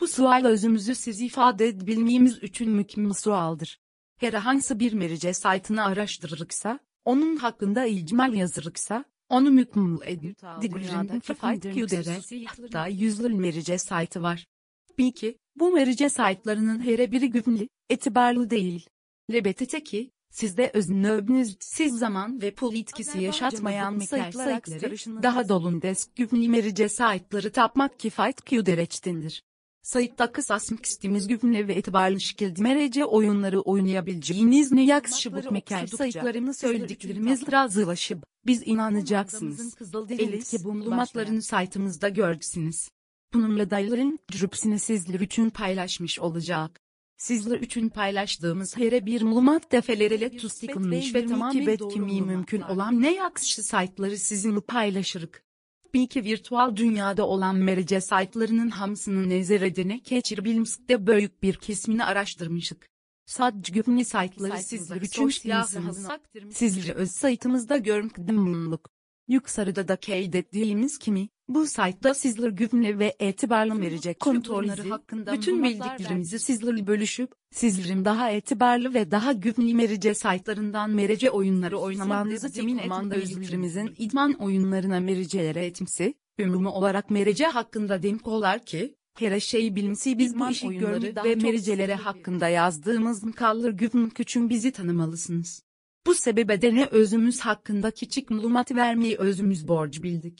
Bu sual özümüzü siz ifade edebilmemiz için mükemmel sualdır. Herhangi bir merice saytını araştırırıksa, onun hakkında icmal yazırıksa, onu mükemmel edin. Digri'nin Fight Q'dere, hatta yüzlü merice saytı var. Bil ki, bu merice saytlarının her biri güvenli, etibarlı değil. Lebetete ki, sizde öznöbünüz siz zaman ve pul etkisi yaşatmayan saytları, daha dolundes güvenli merice saytları tapmak kifayet Q'dereçtindir. Sayıtta kısas mixtimiz güvenli ve etibarlı şekilde merece oyunları oynayabileceğiniz ne yakışıbık mekel sayıklarını söylediklerimiz razılaşıp, biz inanacaksınız. Elit ki bu malumatlarını saytımızda görürsünüz. Bununla dayıların cürüpsini sizler için paylaşmış olacak. Sizler için paylaştığımız her bir malumat defeleriyle tustiklenmiş ve tamamen etkimi mümkün olan ne yakışı saytları sizinle paylaşırık. Ki virtual dünyada olan merice saytlarının hamsını nezeredine geçirebilmekte büyük bir kesmini araştırmışık. Sadece güvenli saytları sizler için değilsiniz. Sizleri öz saytımızda görmekten bulunduk. Yukarıda da kaydettiğimiz kimi, bu saytta sizler güvenli ve etibarlı verecek kontrolleri hakkında bütün bildiklerimizi sizlerle bölüşüp, sizlerin daha etibarlı ve daha güvenli merice saytlarından merece oyunları oynamanızı temin etmanda özlerimizin idman oyunlarına mericelere etimsi, ümumi olarak merece hakkında demek olar ki, her şeyi bilimsi biz bu işi görmü ve mericelere hakkında yazdığımız mıkallar güvenlik için bizi tanımalısınız. Bu sebebe de ne özümüz hakkında küçük malumat vermeyi özümüz borç bildik.